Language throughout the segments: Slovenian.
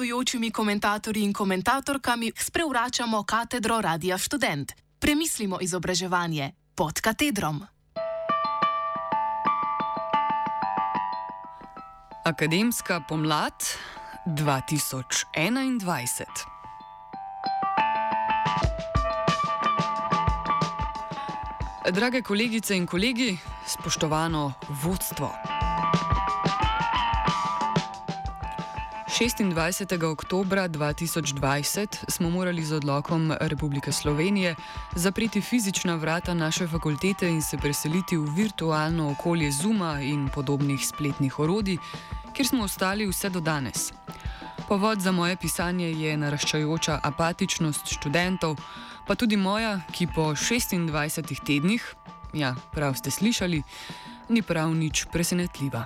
gostujočimi komentatorji in komentatorkami sprevračamo katedro Radia Student. Premislimo izobraževanje pod katedrom. Akademska pomlad 2021. Drage kolegice in kolegi, spoštovano vodstvo. 26. oktober 2020 smo morali z odlokom Republike Slovenije zapreti fizična vrata naše fakultete in se preseliti v virtualno okolje Zuma in podobnih spletnih orodij, kjer smo ostali vse do danes. Povod za moje pisanje je naraščajoča apatičnost študentov, pa tudi moja, ki po 26 tednih, ja, prav ste slišali, ni prav nič presenetljiva.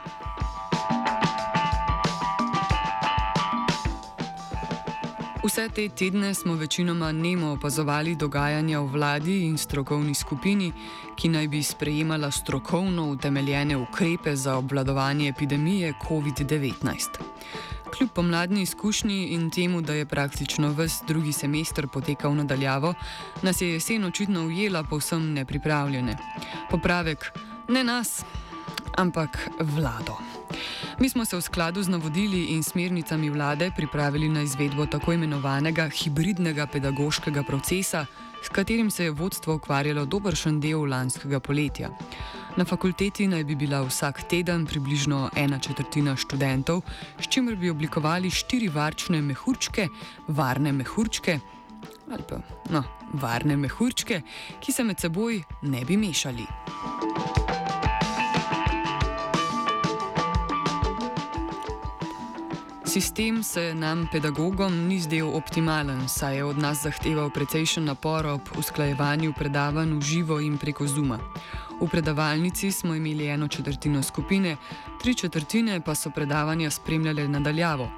Vse te tedne smo večinoma nemo opazovali dogajanja v vladi in strokovni skupini, ki naj bi sprejemala strokovno utemeljene ukrepe za obvladovanje epidemije COVID-19. Kljub pomladni izkušnji in temu, da je praktično vse drugi semester potekal nadaljavo, nas je jesen očitno ujela povsem nepripravljene. Popravek ne nas, ampak vlado. Mi smo se v skladu z navodili in smernicami vlade pripravili na izvedbo tako imenovanega hibridnega pedagoškega procesa, s katerim se je vodstvo ukvarjalo dobršen del lanskega poletja. Na fakulteti naj bi bila vsak teden približno ena četrtina študentov, s čimer bi oblikovali štiri varčne mehurčke, varne mehurčke. Ali pa, no, varne mehurčke, ki se med seboj ne bi mešali. Sistem se nam, pedagogom, ni zdel optimalen, saj je od nas zahteval precejšen napor ob usklajevanju predavanj v živo in preko Zuma. V predavalnici smo imeli eno četrtino skupine, tri četrtine pa so predavanja spremljale nadaljavo.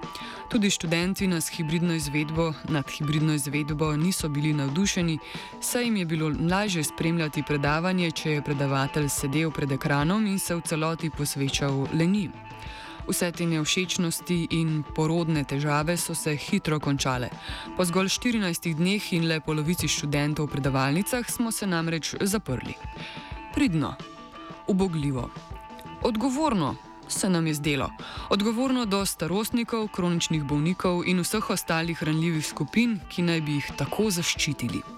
Tudi študenti nas hibridno izvedbo, nad hibridno izvedbo niso bili navdušeni, saj jim je bilo lažje spremljati predavanje, če je predavatelj sedel pred ekranom in se v celoti posvečal le njim. Vse te nevšečnosti in porodne težave so se hitro končale. Po zgolj 14 dneh in le polovici študentov v predavalnicah smo se namreč zaprli. Pridno, ubogljivo, odgovorno se nam je zdelo. Odgovorno do starostnikov, kroničnih bolnikov in vseh ostalih ranljivih skupin, ki naj bi jih tako zaščitili.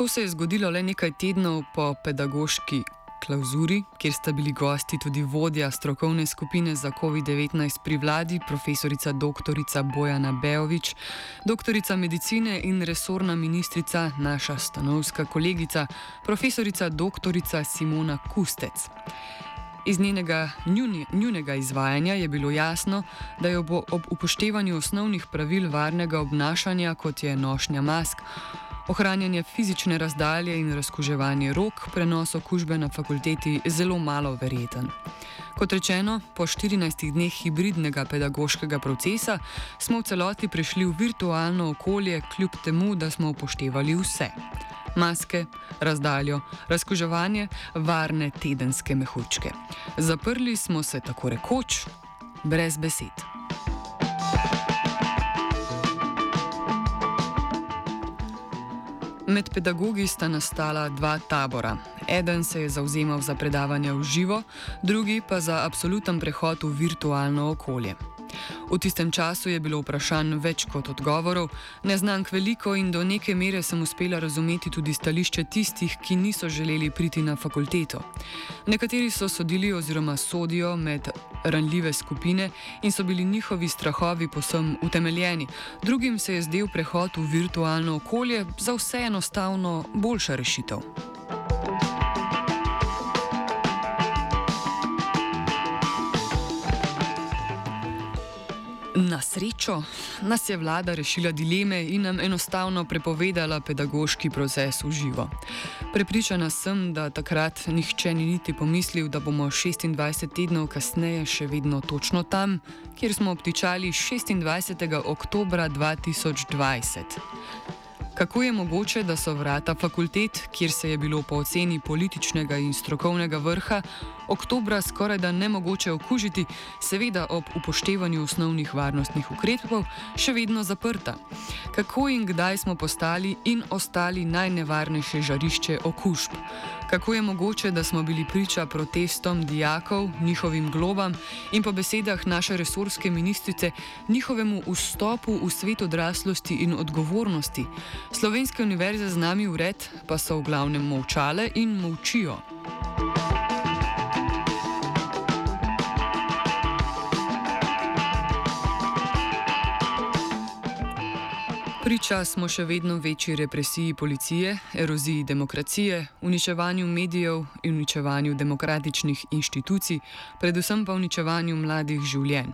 To se je zgodilo le nekaj tednov po pedagoški klauzuri, kjer sta bili gosti tudi vodja strokovne skupine za COVID-19 pri vladi, profesorica dr. Bojana Beovič, doktorica medicine in resorna ministrica, naša stanovska kolegica, profesorica dr. Simona Kustec. Iz njenega njuni, njunega izvajanja je bilo jasno, da jo bo ob upoštevanju osnovnih pravil varnega obnašanja, kot je nošnja mask, ohranjanje fizične razdalje in razkuževanje rok, prenos okužbe na fakulteti zelo malo verjeten. Kot rečeno, po 14 dneh hibridnega pedagoškega procesa smo v celoti prišli v virtualno okolje, kljub temu, da smo upoštevali vse: maske, razdaljo, razkuževanje, varne tedenske mehurčke. Zaprli smo se tako rekoč, brez besed. Med pedagogi sta nastala dva tabora. Eden se je zauzemal za predavanja v živo, drugi pa za absoluten prehod v virtualno okolje. V tistem času je bilo vprašanj več kot odgovorov, neznank veliko in do neke mere sem uspela razumeti tudi stališče tistih, ki niso želeli priti na fakulteto. Nekateri so sodili oziroma sodijo med ranljive skupine in so bili njihovi strahovi posem utemeljeni, drugim se je zdel prehod v virtualno okolje za vse enostavno boljša rešitev. Na srečo nas je vlada rešila dileme in nam enostavno prepovedala pedagoški proces v živo. Prepričana sem, da takrat nihče ni niti pomislil, da bomo 26 tednov kasneje še vedno točno tam, kjer smo obtičali 26. oktober 2020. Kako je mogoče, da so vrata fakultet, kjer se je bilo po oceni političnega in strokovnega vrha oktobra skoraj da ne mogoče okužiti, seveda ob upoštevanju osnovnih varnostnih ukrepov, še vedno zaprta? Kako in kdaj smo postali in ostali najnevarnejše žarišče okužb? Kako je mogoče, da smo bili priča protestom dijakov, njihovim globam in po besedah naše resurske ministrice njihovemu vstopu v svet odraslosti in odgovornosti? Slovenske univerze z nami ured pa so v glavnem molčale in molčijo. Priča smo še vedno večji represiji policije, eroziji demokracije, uničevanju medijev in uničevanju demokratičnih inštitucij, predvsem pa uničevanju mladih življenj.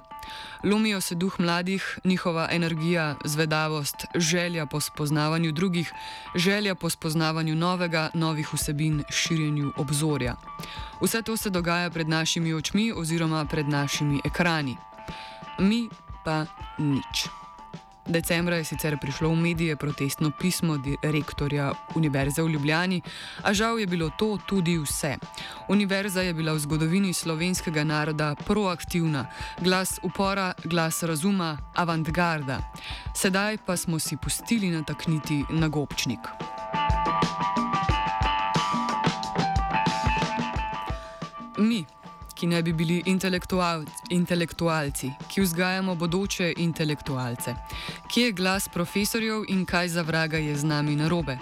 Lomijo se duh mladih, njihova energija, zvedavost, želja po spoznavanju drugih, želja po spoznavanju novega, novih vsebin, širjenju obzorja. Vse to se dogaja pred našimi očmi oziroma pred našimi ekrani. Mi pa nič. Decembra je sicer prišlo v medije protestno pismo rektorja Univerze v Ljubljani, a žal je bilo to tudi vse. Univerza je bila v zgodovini slovenskega naroda proaktivna, glas upora, glas razuma, avantgarda. Sedaj pa smo si pustili natakniti na gobčnik. Mi, ki ne bi bili intelektual, intelektualci, ki vzgajamo bodoče intelektualce. Kje je glas profesorjev in kaj za vraga je z nami narobe?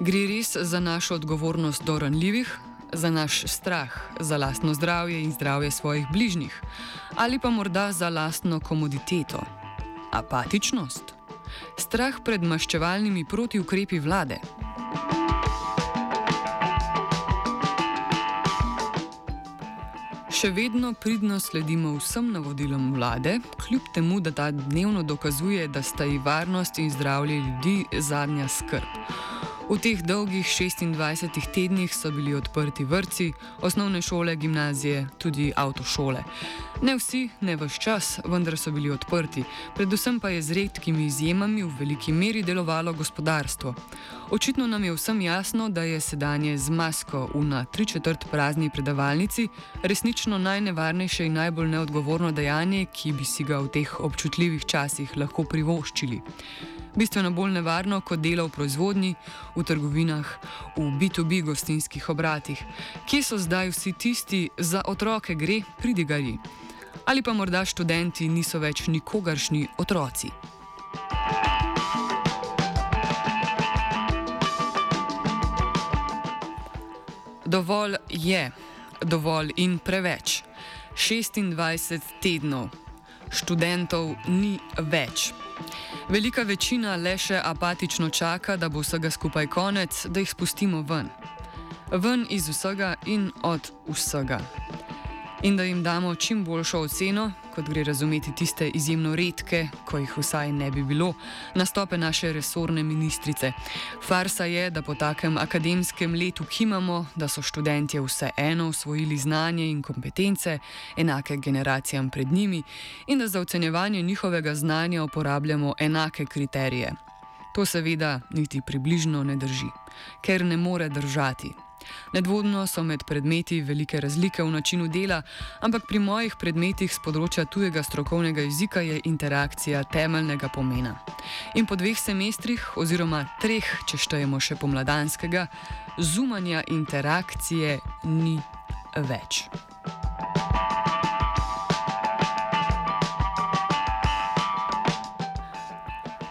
Gre res za našo odgovornost do ranljivih, za naš strah, za lastno zdravje in zdravje svojih bližnjih, ali pa morda za lastno komoditeto? Apatičnost? Strah pred maščevalnimi protiukrepi vlade? Še vedno pridno sledimo vsem navodilom vlade, kljub temu, da ta dnevno dokazuje, da sta ji varnost in zdravje ljudi zadnja skrb. V teh dolgih 26 tednih so bili odprti vrtci, osnovne šole, gimnazije, tudi avtošole. Ne vsi, ne vse čas, vendar so bili odprti, predvsem pa je z redkimi izjemami v veliki meri delovalo gospodarstvo. Očitno nam je vsem jasno, da je sedanje z masko v na tri četrt prazni predavalnici resnično najnevarnejše in najbolj neodgovorno dejanje, ki bi si ga v teh občutljivih časih lahko privoščili bistveno bolj nevarno kot delo v proizvodnji, v trgovinah, v B2B gostinskih obratih. Kje so zdaj vsi tisti za otroke gre, pridigari? Ali pa morda študenti niso več nikogaršni otroci? Dovolj je, dovolj in preveč. 26 tednov, študentov ni več. Velika večina le še apatično čaka, da bo vsega skupaj konec, da jih spustimo ven. Ven iz vsega in od vsega in da jim damo čim boljšo oceno, kot gre razumeti tiste izjemno redke, ko jih vsaj ne bi bilo, nastope naše resorne ministrice. Farsa je, da po takem akademskem letu kimamo, da so študentje vseeno usvojili znanje in kompetence, enake generacijam pred njimi, in da za ocenjevanje njihovega znanja uporabljamo enake kriterije. To seveda niti približno ne drži, ker ne more držati. Nedvodno so med predmeti velike razlike v načinu dela, ampak pri mojih predmetih z področja tujega strokovnega jezika je interakcija temeljnega pomena. In po dveh semestrih, oziroma treh, če štejemo še pomladanskega, zumanja interakcije ni več.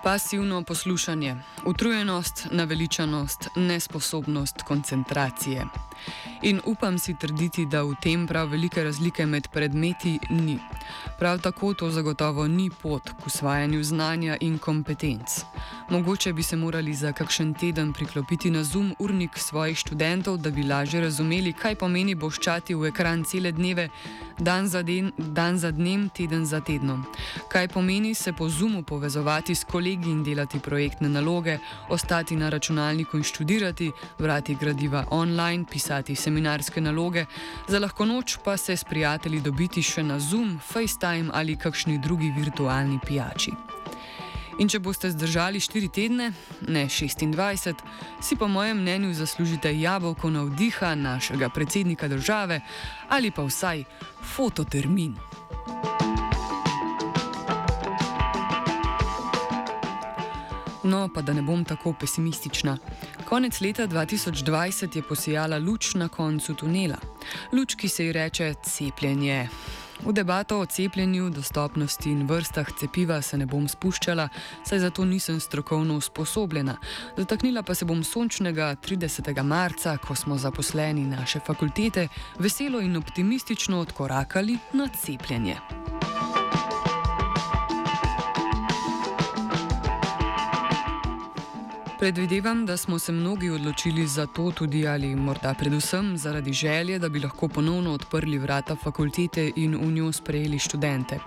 Pasivno poslušanje, utrujenost, naveličanost, nesposobnost koncentracije. In upam si trditi, da v tem prav velike razlike med predmeti ni. Prav tako to zagotovo ni pot k usvajanju znanja in kompetenc. Mogoče bi se morali za kakšen teden priklopiti na zoom urnik svojih študentov, da bi lažje razumeli, kaj pomeni boščati v ekran cele dneve, dan za, den, dan za dnem, teden za tednom. Kaj pomeni se po zoomu povezovati s kolegi in delati projektne naloge, ostati na računalniku in študirati, vrati gradiva online, pisati seminarske naloge, za lahko noč pa se s prijatelji dobiti še na Zoom, FaceTime ali kakšni drugi virtualni pijači. In če boste zdržali 4 tedne, ne 26, si po mojem mnenju zaslužite jabolko navdiha našega predsednika države ali pa vsaj fototermin. No, pa da ne bom tako pesimistična. Konec leta 2020 je posijala luč na koncu tunela. Luč, ki se ji reče cepljenje. V debato o cepljenju, dostopnosti in vrstah cepiva se ne bom spuščala, saj za to nisem strokovno usposobljena. Dotaknila pa se bom sončnega 30. marca, ko smo zaposleni naše fakultete veselo in optimistično odkorakali na cepljenje. Predvidevam, da smo se mnogi odločili za to tudi ali morda predvsem zaradi želje, da bi lahko ponovno odprli vrata fakultete in v njo sprejeli študente.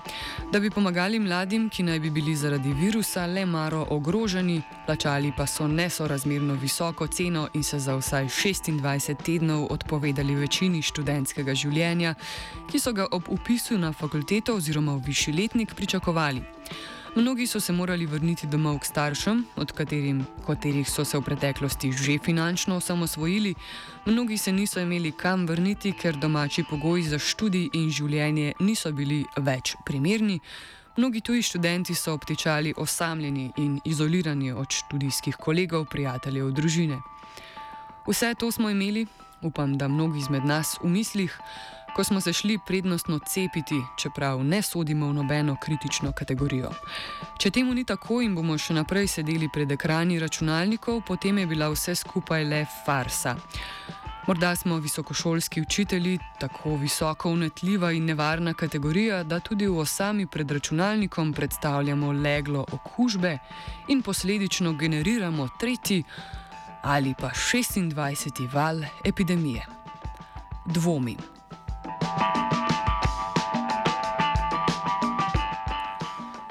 Da bi pomagali mladim, ki naj bi bili zaradi virusa le malo ogroženi, plačali pa so nesorazmerno visoko ceno in se za vsaj 26 tednov odpovedali večini študentskega življenja, ki so ga ob upisu na fakulteto oziroma v višji letnik pričakovali. Mnogi so se morali vrniti domov k staršem, od katerim, katerih so se v preteklosti že finančno osamosvojili, mnogi se niso imeli kam vrniti, ker domači pogoji za študij in življenje niso bili več primerni. Mnogi tuji študenti so obtičali osamljeni in izolirani od študijskih kolegov, prijateljev, družine. Vse to smo imeli, upam, da mnogi izmed nas v mislih ko smo se šli prednostno cepiti, čeprav ne sodimo v nobeno kritično kategorijo. Če temu ni tako in bomo še naprej sedeli pred ekrani računalnikov, potem je bila vse skupaj le farsa. Morda smo visokošolski učitelji tako visoko unetljiva in nevarna kategorija, da tudi v osami pred računalnikom predstavljamo leglo okužbe in posledično generiramo tretji ali pa 26. val epidemije. Dvomim.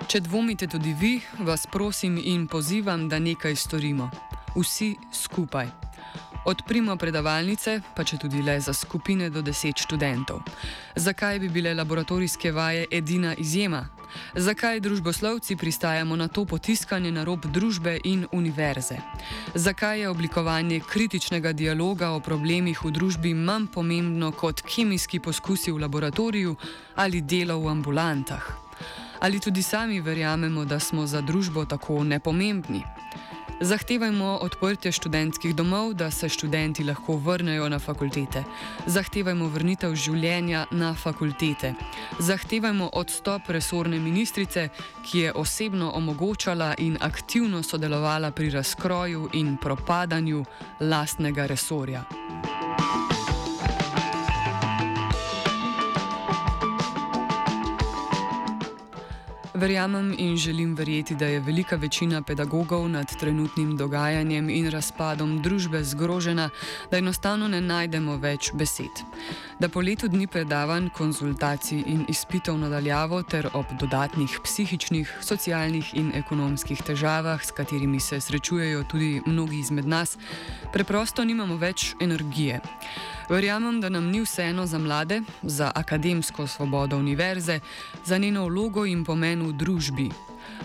Če dvomite tudi vi, vas prosim in pozivam, da nekaj storimo. Vsi skupaj. Odprimo predavalnice, pa če tudi le za skupine do deset študentov. Zakaj bi bile laboratorijske vaje edina izjema? Zakaj družboslovci pristajamo na to potiskanje na rob družbe in univerze? Zakaj je oblikovanje kritičnega dialoga o problemih v družbi manj pomembno kot kemijski poskusi v laboratoriju ali delo v ambulantah? Ali tudi sami verjamemo, da smo za družbo tako nepomembni? Zahtevajmo odprtje študentskih domov, da se študenti lahko vrnejo na fakultete. Zahtevajmo vrnitev življenja na fakultete. Zahtevajmo odstop resorne ministrice, ki je osebno omogočala in aktivno sodelovala pri razkroju in propadanju lastnega resorja. Verjamem in želim verjeti, da je velika večina pedagogov nad trenutnim dogajanjem in razpadom družbe zgrožena, da enostavno ne najdemo več besed. Da po letu dni predavanj, konzultacij in izpitev nadaljavo ter ob dodatnih psihičnih, socialnih in ekonomskih težavah, s katerimi se srečujejo tudi mnogi izmed nas, preprosto nimamo več energije. Verjamem, da nam ni vseeno za mlade, za akademsko svobodo univerze, za njeno vlogo in pomen v družbi.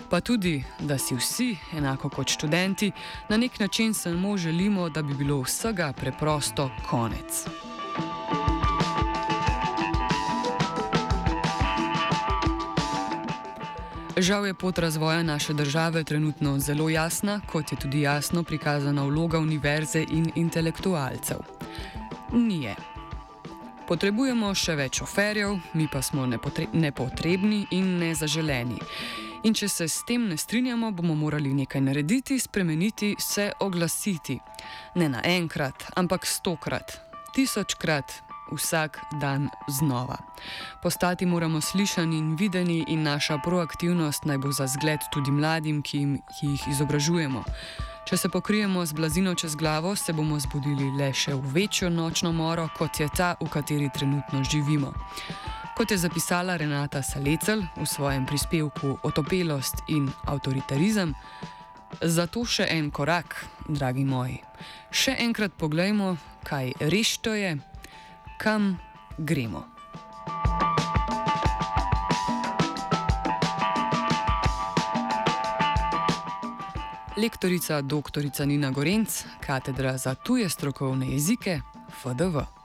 Pa tudi, da si vsi, enako kot študenti, na nek način samo želimo, da bi bilo vsega preprosto konec. Žal je pot razvoja naše države trenutno zelo jasna, kot je tudi jasno prikazana vloga univerze in intelektualcev nije. Potrebujemo še več oferjev, mi pa smo nepotrebni in nezaželeni. In če se s tem ne strinjamo, bomo morali nekaj narediti, spremeniti, se oglasiti. Ne naenkrat, ampak stokrat, tisočkrat, vsak dan znova. Postati moramo slišani in videni, in naša proaktivnost naj bo za zgled tudi mladim, ki, jim, ki jih izobražujemo. Če se pokrijemo z blazino čez glavo, se bomo zbudili le še v večjo nočno moro, kot je ta, v kateri trenutno živimo. Kot je zapisala Renata Salecel v svojem prispevku Otopelost in avtoritarizem, zato še en korak, dragi moji. Še enkrat pogledajmo, kaj res to je, kam gremo. Lektorica dr. Nina Gorenc, katedra za tuje strokovne jezike FDV.